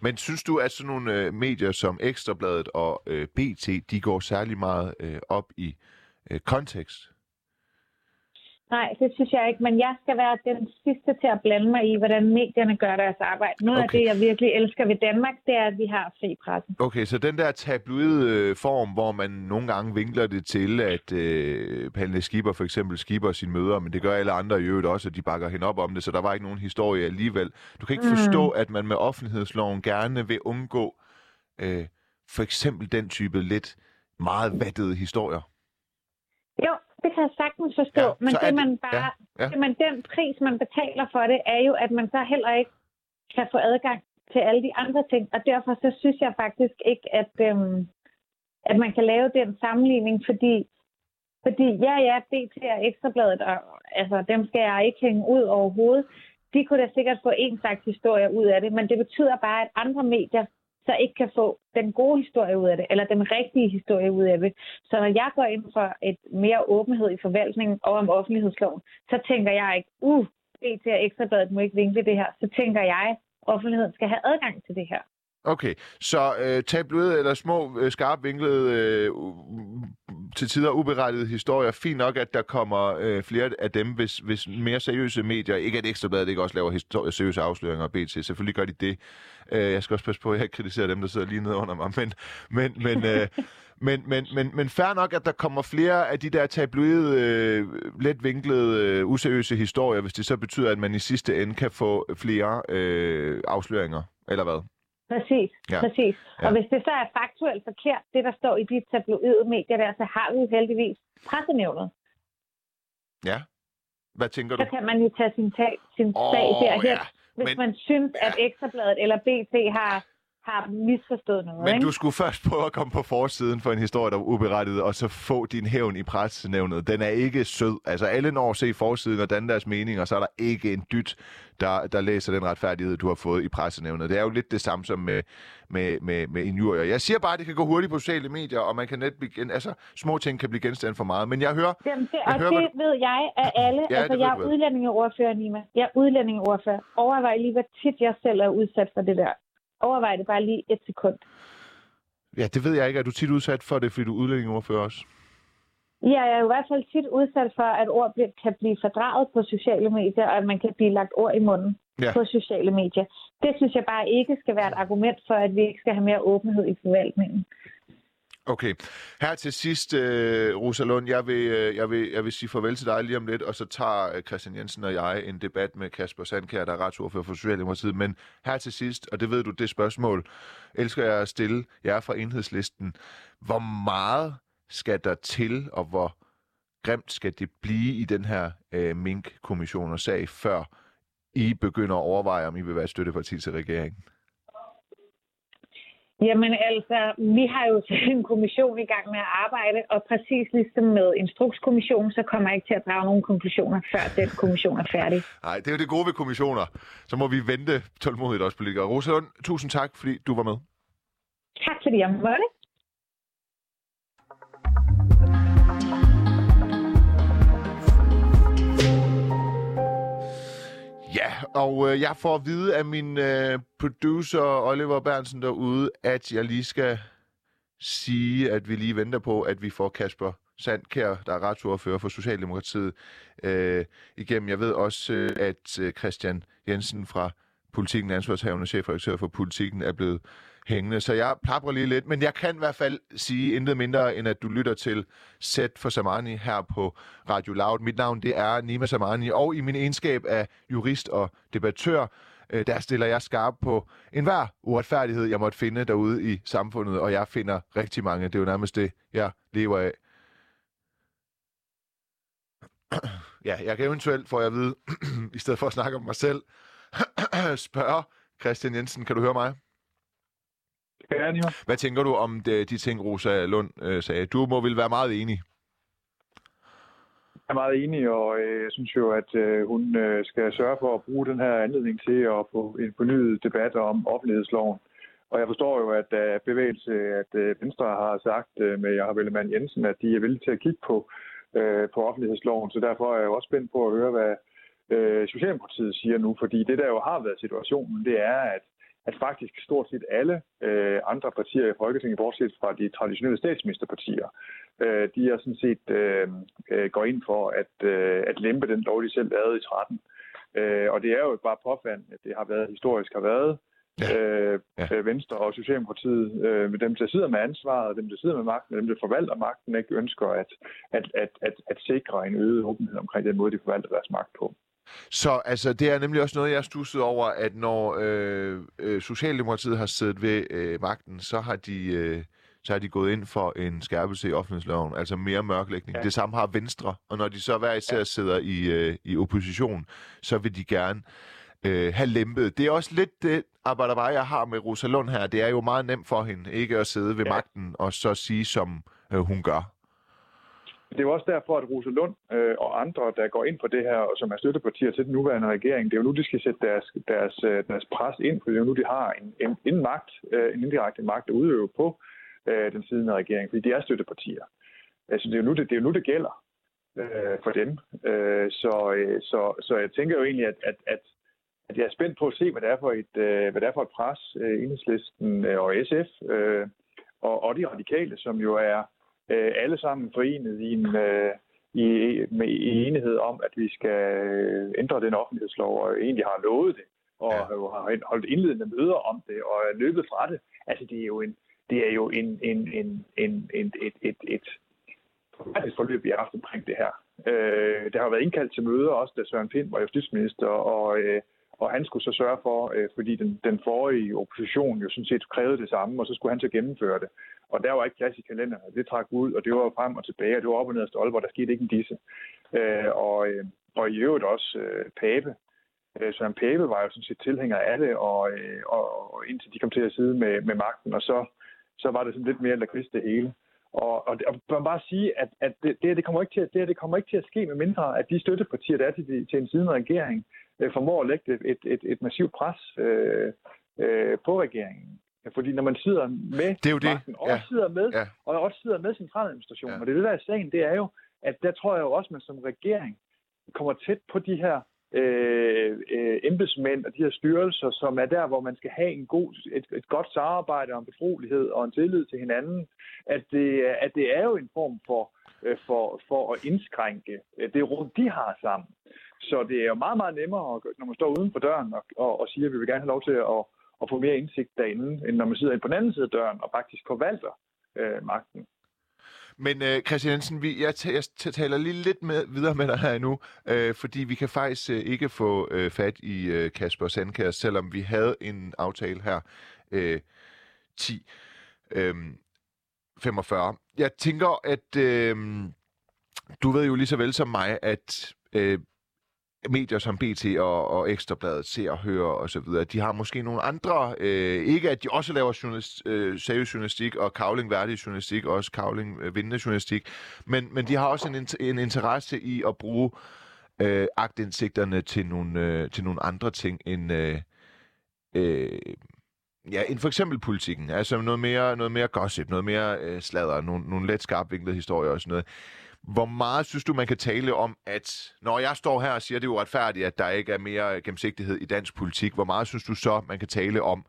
Men synes du, at sådan nogle øh, medier som Ekstrabladet og øh, BT, de går særlig meget øh, op i øh, kontekst? Nej, det synes jeg ikke, men jeg skal være den sidste til at blande mig i, hvordan medierne gør deres arbejde. Noget okay. af det, jeg virkelig elsker ved Danmark, det er, at vi har fri presse. Okay, så den der tabloide øh, form, hvor man nogle gange vinkler det til, at øh, Pernille Skipper for eksempel skipper sine møder, men det gør alle andre i øvrigt også, at de bakker hende op om det, så der var ikke nogen historie alligevel. Du kan ikke mm. forstå, at man med offentlighedsloven gerne vil undgå øh, for eksempel den type lidt meget vattede historier. Jo, det kan jeg sagtens forstå, Ja, men det det- man bare, ja, ja. ja, Men den pris, man betaler for det, er jo, at man så heller ikke kan få adgang til alle de andre ting. Og derfor så synes jeg faktisk ikke, at, øhm, at man kan lave den sammenligning, fordi, fordi ja, ja, BT og Ekstrabladet, og, altså, dem skal jeg ikke hænge ud overhovedet. De kunne da sikkert få en slags historie ud af det, men det betyder bare, at andre medier så ikke kan få den gode historie ud af det, eller den rigtige historie ud af det. Så når jeg går ind for et mere åbenhed i forvaltningen og om offentlighedsloven, så tænker jeg ikke, uh, BT og Ekstrabladet må ikke vinkle det her. Så tænker jeg, offentligheden skal have adgang til det her. Okay, så øh, tabloide eller små, øh, skarpt vinklede, øh, til tider uberettede historier. Fint nok, at der kommer øh, flere af dem, hvis, hvis mere seriøse medier, ikke at Ekstrabladet ikke også laver histori- seriøse afsløringer af BT, selvfølgelig gør de det. Øh, jeg skal også passe på, at jeg kritiserer dem, der sidder lige nede under mig, men, men, men, øh, *laughs* men, men, men, men fair nok, at der kommer flere af de der tabloide, øh, let vinklede, øh, useriøse historier, hvis det så betyder, at man i sidste ende kan få flere øh, afsløringer, eller hvad? Præcis, Ja. præcis. Ja. Og hvis det så er faktuelt forkert, det der står i de tabloide medier der, så har vi jo heldigvis pressenævnet. Ja. Hvad tænker du? Så kan man jo tage sin, tag, sin Åh, sag derhen, ja. hvis Men- man synes, at Ekstrabladet eller BT har, har misforstået noget. Men ikke? du skulle først prøve at komme på forsiden for en historie, der var uberettiget, og så få din hævn i pressenævnet. Den er ikke sød. Altså, alle når at se forsiden og danne deres mening, og så er der ikke en dyt, der, der læser den retfærdighed, du har fået i pressenævnet. Det er jo lidt det samme som med, med, med, med injurier. Jeg siger bare, at det kan gå hurtigt på sociale medier, og man kan net blive, altså, små ting kan blive genstand for meget. Men jeg hører, Jamen, det, Jeg og hører, det ved jeg af *clears throat* alle. Ja, altså, jeg er du udlændingeordfører, Nima. Jeg er udlændingeordfører. Overvej lige, hvor tit jeg selv er udsat for det der. Overvej det bare lige et sekund. ja, det ved jeg ikke. Er du tit udsat for det, fordi du er udlændingeordfører også? Ja, jeg er i hvert fald tit udsat for, at ord kan blive fordraget på sociale medier, og at man kan blive lagt ord i munden ja. på sociale medier. Det synes jeg bare ikke skal være et argument for, at vi ikke skal have mere åbenhed i forvaltningen. Okay. Her til sidst, øh, Rosa Lund, jeg vil, øh, jeg, vil, jeg vil sige farvel til dig lige om lidt, og så tager øh, Christian Jensen og jeg en debat med Kasper Sandkær, der er retsordfører for Socialdemokratiet. Men her til sidst, og det ved du, det spørgsmål, elsker jeg at stille jer fra enhedslisten. Hvor meget skal der til, og hvor grimt skal det blive i den her øh, mink-kommission og sag, før I begynder at overveje, om I vil være støtteparti til regeringen? Jamen altså, vi har jo *laughs* en kommission i gang med at arbejde, og præcis ligesom med Instrukskommissionen, så kommer jeg ikke til at drage nogle konklusioner, før den kommission er færdig. Nej, det er jo det gode ved kommissioner. Så må vi vente tålmodigt også, politikere. Rosalund, tusind tak, fordi du var med. Tak fordi jeg måtte. Og øh, jeg får at vide af min øh, producer Oliver Bernsen derude, at jeg lige skal sige, at vi lige venter på, at vi får Kasper Sandkær, der er retsordfører for Socialdemokratiet, øh, igennem. Jeg ved også, øh, at øh, Christian Jensen fra Politikken, ansvarshavende chefredaktør for Politikken, er blevet hængende. Så jeg plapper lige lidt, men jeg kan i hvert fald sige intet mindre, end at du lytter til Sæt for Samani her på Radio Loud. Mit navn det er Nima Samani, og i min egenskab af jurist og debattør, øh, der stiller jeg skarp på enhver uretfærdighed, jeg måtte finde derude i samfundet, og jeg finder rigtig mange. Det er jo nærmest det, jeg lever af. *clears throat* Ja, jeg kan eventuelt, får jeg at vide, *clears throat* i stedet for at snakke om mig selv, *clears throat* spørge Christian Jensen, kan du høre mig? Gerne, jo. Hvad tænker du om det, de ting, Rosa Lund øh, sagde? Du må vel være meget enig? Jeg er meget enig, og øh, jeg synes jo, at øh, hun øh, skal sørge for at bruge den her anledning til at få en fornyet debat om offentlighedsloven. Og jeg forstår jo, at øh, bevægelse, at øh, Venstre har sagt øh, med Jacob Ellemann Jensen, at de er villige til at kigge på, øh, på offentlighedsloven. Så derfor er jeg jo også spændt på at høre, hvad øh, Socialdemokratiet siger nu. Fordi det, der jo har været situationen, det er, at at faktisk stort set alle øh, andre partier i Folketinget, bortset fra de traditionelle statsministerpartier, øh, de er sådan set øh, øh, går ind for at, øh, at lempe den lov, de selv lavede i 13. Øh, og det er jo bare påfald, at det har været historisk har været ja. Øh, ja. Øh, Venstre og Socialdemokratiet, øh, med dem, der sidder med ansvaret, dem, der sidder med magten, dem, der forvalter magten, ikke ønsker at, at, at, at, at sikre en øget åbenhed omkring den måde, de forvalter deres magt på. Så altså, det er nemlig også noget, jeg stussede over, at når øh, øh, Socialdemokratiet har siddet ved øh, magten, så har de... Øh, så har de gået ind for en skærpelse i offentlighedsloven, altså mere mørklægning. Ja. Det samme har Venstre, og når de så hver især ja. sidder i, øh, i opposition, så vil de gerne øh, have lempet. Det er også lidt det arbejde, jeg har med Rosa Lund her. Det er jo meget nemt for hende ikke at sidde ved ja. magten og så sige, som øh, hun gør. Det er jo også derfor, at Rosa Lund øh, og andre, der går ind på det her, og som er støttepartier til den nuværende regering, det er jo nu, de skal sætte deres, deres, øh, deres pres ind, for det er jo nu, de har en, en, en magt, øh, en indirekte magt at udøve på øh, den siddende regering, fordi de er støttepartier. Altså, det er jo nu, det, det, er jo nu, det gælder øh, for dem. Øh, så, øh, så, så jeg tænker jo egentlig, at, at, at, at jeg er spændt på at se, hvad det er for et, øh, hvad det er for et pres, øh, enhedslisten øh, og SF øh, og, og de radikale, som jo er øh, alle sammen forenet i en, øh, i, med, i enighed om, at vi skal ændre den offentlighedslov, og egentlig har lovet det, og ja. har holdt indledende møder om det, og er løbet fra det. Altså, det er jo en, det er jo en, en, en, en, en et, et, et, et forløb, vi har haft omkring det her. Øh, der har været indkaldt til møder også, da Søren Pind var justitsminister, og, øh, og han skulle så sørge for, øh, fordi den, den forrige opposition jo sådan set krævede det samme, og så skulle han så gennemføre det. Og der var ikke plads i kalenderen. Det trak ud, og det var frem og tilbage, og det var op og ned af stolper, der skete ikke en disse. Øh, og, øh, og i øvrigt også øh, Pape. Øh, Søren Pape var jo sådan set tilhænger af det, og, øh, og, og indtil de kom til at sidde med, med magten, og så, så var det sådan lidt mere lakrids det hele. Og, og, og man bare sige, at, at det, det, det, kommer ikke til, det, her, det kommer ikke til at ske, med mindre at de støttepartier, der er til, til en siden regering, øh, formår at lægge et, et, et, massivt pres øh, øh, på regeringen. Fordi når man sidder med det er jo magten, det. Ja. og sidder med, ja. og også sidder med centraladministrationen, ja. og det er det, der er sagen, det er jo, at der tror jeg jo også, at man som regering kommer tæt på de her Øh, øh, embedsmænd og de her styrelser, som er der, hvor man skal have en god, et, et godt samarbejde om betrolighed og en tillid til hinanden, at det, at det er jo en form for øh, for, for at indskrænke øh, det rum, de har sammen. Så det er jo meget, meget nemmere, når man står uden for døren og, og, og siger, at vi vil gerne have lov til at, at få mere indsigt derinde, end når man sidder på den anden side af døren og faktisk forvalter øh, magten. Men uh, Christian Jensen, vi, jeg, jeg taler lige lidt med, videre med dig her nu, uh, øh, fordi vi kan faktisk uh, ikke få uh, fat i uh, Kasper Sandkær, selvom vi havde en aftale her uh, 10 uh, 45. Jeg tænker, at øh, du ved jo lige så vel som mig, at øh, medier som BT og, og Ekstrabladet ser og hører og så videre, de har måske nogle andre, øh, ikke at de også laver journalist, øh, seriøs journalistik og kavling værdig journalistik, også kavling øh, vindende journalistik, men, men de har også en, en interesse i at bruge øh, agtindsigterne til nogle, øh, til nogle andre ting end, øh, øh, ja, end for eksempel politikken. Altså noget mere, noget mere gossip, noget mere øh, sladder, nogle, nogle let skarpvinklede historier og sådan noget. Hvor meget synes du, man kan tale om, at når jeg står her og siger, at det er uretfærdigt, at der ikke er mere gennemsigtighed i dansk politik, hvor meget synes du så, man kan tale om,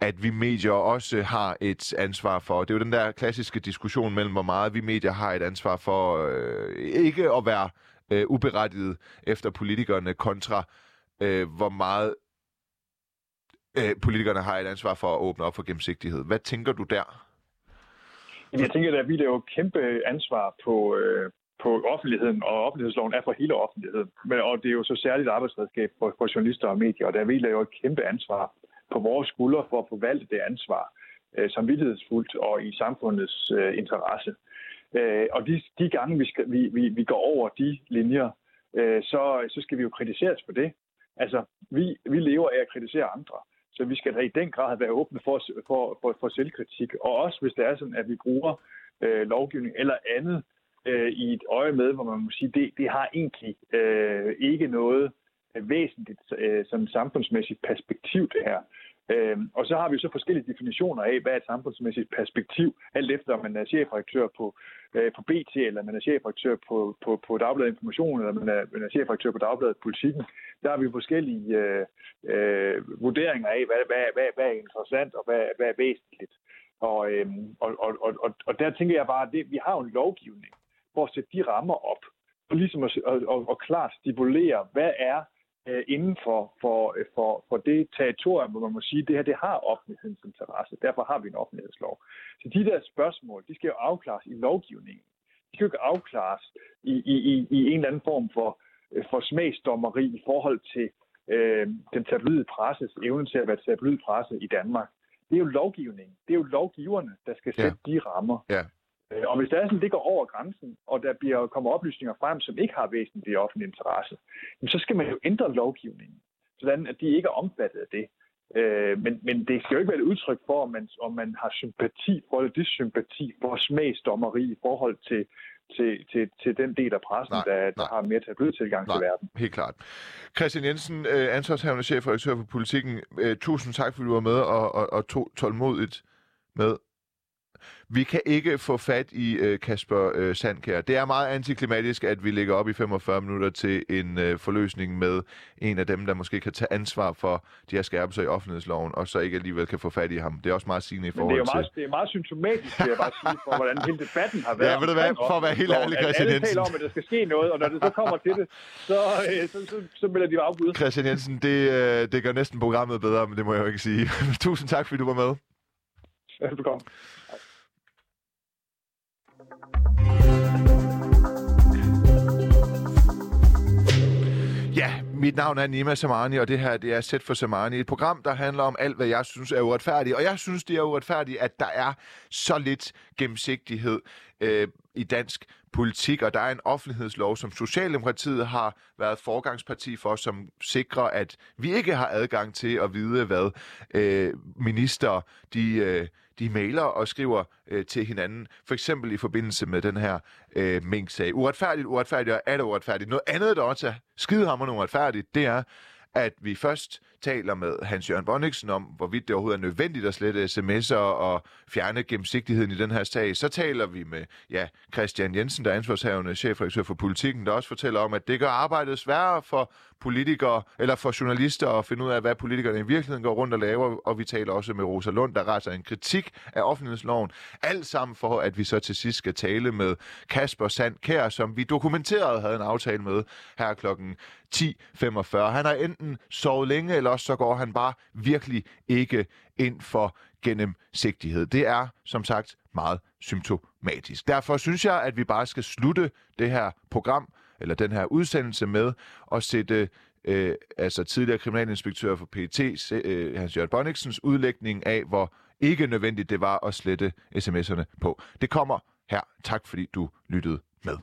at vi medier også har et ansvar for. Det er jo den der klassiske diskussion mellem, hvor meget vi medier har et ansvar for øh, ikke at være øh, uberettiget efter politikerne, kontra øh, hvor meget øh, politikerne har et ansvar for at åbne op for gennemsigtighed. Hvad tænker du der? Jeg tænker, at vi laver kæmpe ansvar på, øh, på offentligheden, og offentlighedsloven er for hele offentligheden. Men, og det er jo så særligt arbejdsredskab for, for journalister og medier, og der vi laver et kæmpe ansvar på vores skuldre for at forvalte det ansvar øh, samvittighedsfuldt og i samfundets øh, interesse. Øh, og de, de gange, vi, skal, vi, vi, vi går over de linjer, øh, så, så skal vi jo kritiseres for det. Altså, vi, vi lever af at kritisere andre. Så vi skal da i den grad være åbne for, for, for, for selvkritik. Og også hvis det er sådan, at vi bruger øh, lovgivning eller andet øh, i et øje med, hvor man må sige, det, det har egentlig øh, ikke noget øh, væsentligt øh, sådan samfundsmæssigt perspektiv, det her. Øh, og så har vi så forskellige definitioner af, hvad er et samfundsmæssigt perspektiv, alt efter om man er chefredaktør på, øh, på BT, eller man er chefredaktør på, på, på Dagbladet Information, eller man er, man er chefredaktør på Dagbladet Politikken. Der har vi forskellige øh, øh, vurderinger af, hvad, hvad, hvad, hvad er interessant og hvad, hvad er væsentligt. Og, øhm, og, og, og, og der tænker jeg bare, at det, vi har jo en lovgivning for at sætte de rammer op, og ligesom at, at, at, at klart stipulere, hvad er øh, inden for, for, øh, for, for det territorium, hvor man må sige, at det her det har offentlighedens interesse. Derfor har vi en offentlighedslov. Så de der spørgsmål, de skal jo afklares i lovgivningen. De skal jo ikke afklares i, i, i, i en eller anden form for, øh, for smagsdommeri i forhold til øh, den tabloide presses evne til at være tabloid presse i Danmark. Det er jo lovgivningen. Det er jo lovgiverne, der skal sætte ja. de rammer. Ja. Øh, og hvis der er sådan, det går over grænsen, og der bliver, kommer oplysninger frem, som ikke har væsentlig offentlig interesse, så skal man jo ændre lovgivningen, sådan at de ikke er omfattet af det. Øh, men, men det skal jo ikke være et udtryk for, om man, om man har sympati for eller dissympati for smagsdommeri i forhold til, til, til, til den del af pressen, nej, der, der nej. har mere tabloid tilgang nej, til verden. helt klart. Christian Jensen, øh, ansvarshavende chef for for politikken, øh, tusind tak, fordi du var med og, og, og tog tålmodigt med vi kan ikke få fat i øh, Kasper øh, Sandkær. Det er meget antiklimatisk, at vi ligger op i 45 minutter til en øh, forløsning med en af dem, der måske kan tage ansvar for de her skærpelser i offentlighedsloven, og så ikke alligevel kan få fat i ham. Det er også meget sigende i forhold Men det er meget, til... det er meget symptomatisk, vil jeg bare sige, for hvordan hele debatten har *laughs* været. Ja, ved du hvad, for at være helt ærlig, Christian Jensen. taler om, at der skal ske noget, og når det så kommer til det, så, øh, så, så, så melder de afbud. Christian Jensen, det, øh, det gør næsten programmet bedre, men det må jeg jo ikke sige. *laughs* Tusind tak, fordi du var med. Velbekomme. Ja, mit navn er Nima Samani, og det her det er Sæt for Samani. Et program, der handler om alt, hvad jeg synes er uretfærdigt. Og jeg synes, det er uretfærdigt, at der er så lidt gennemsigtighed øh, i dansk politik, og der er en offentlighedslov, som Socialdemokratiet har været forgangsparti for, som sikrer, at vi ikke har adgang til at vide, hvad øh, minister de... Øh, de mailer og skriver øh, til hinanden, for eksempel i forbindelse med den her øh, mink-sag. Uretfærdigt, uretfærdigt og er det uretfærdigt. Noget andet, der også er skidehammerende uretfærdigt, det er, at vi først taler med Hans-Jørgen Bonniksen om, hvorvidt det overhovedet er nødvendigt at slette sms'er og fjerne gennemsigtigheden i den her sag. Så taler vi med ja, Christian Jensen, der er ansvarshavende chefredaktør for politikken, der også fortæller om, at det gør arbejdet sværere for politikere, eller for journalister at finde ud af, hvad politikerne i virkeligheden går rundt og laver, og vi taler også med Rosa Lund, der rejser en kritik af offentlighedsloven. Alt sammen for, at vi så til sidst skal tale med Kasper Sandkær, som vi dokumenteret havde en aftale med her klokken 10.45. Han har enten sovet længe, eller også så går han bare virkelig ikke ind for gennemsigtighed. Det er, som sagt, meget symptomatisk. Derfor synes jeg, at vi bare skal slutte det her program, eller den her udsendelse med at sætte øh, altså tidligere kriminalinspektør for PET, øh, Hans Jørgen Bonniksens udlægning af, hvor ikke nødvendigt det var at slette sms'erne på. Det kommer her. Tak fordi du lyttede med.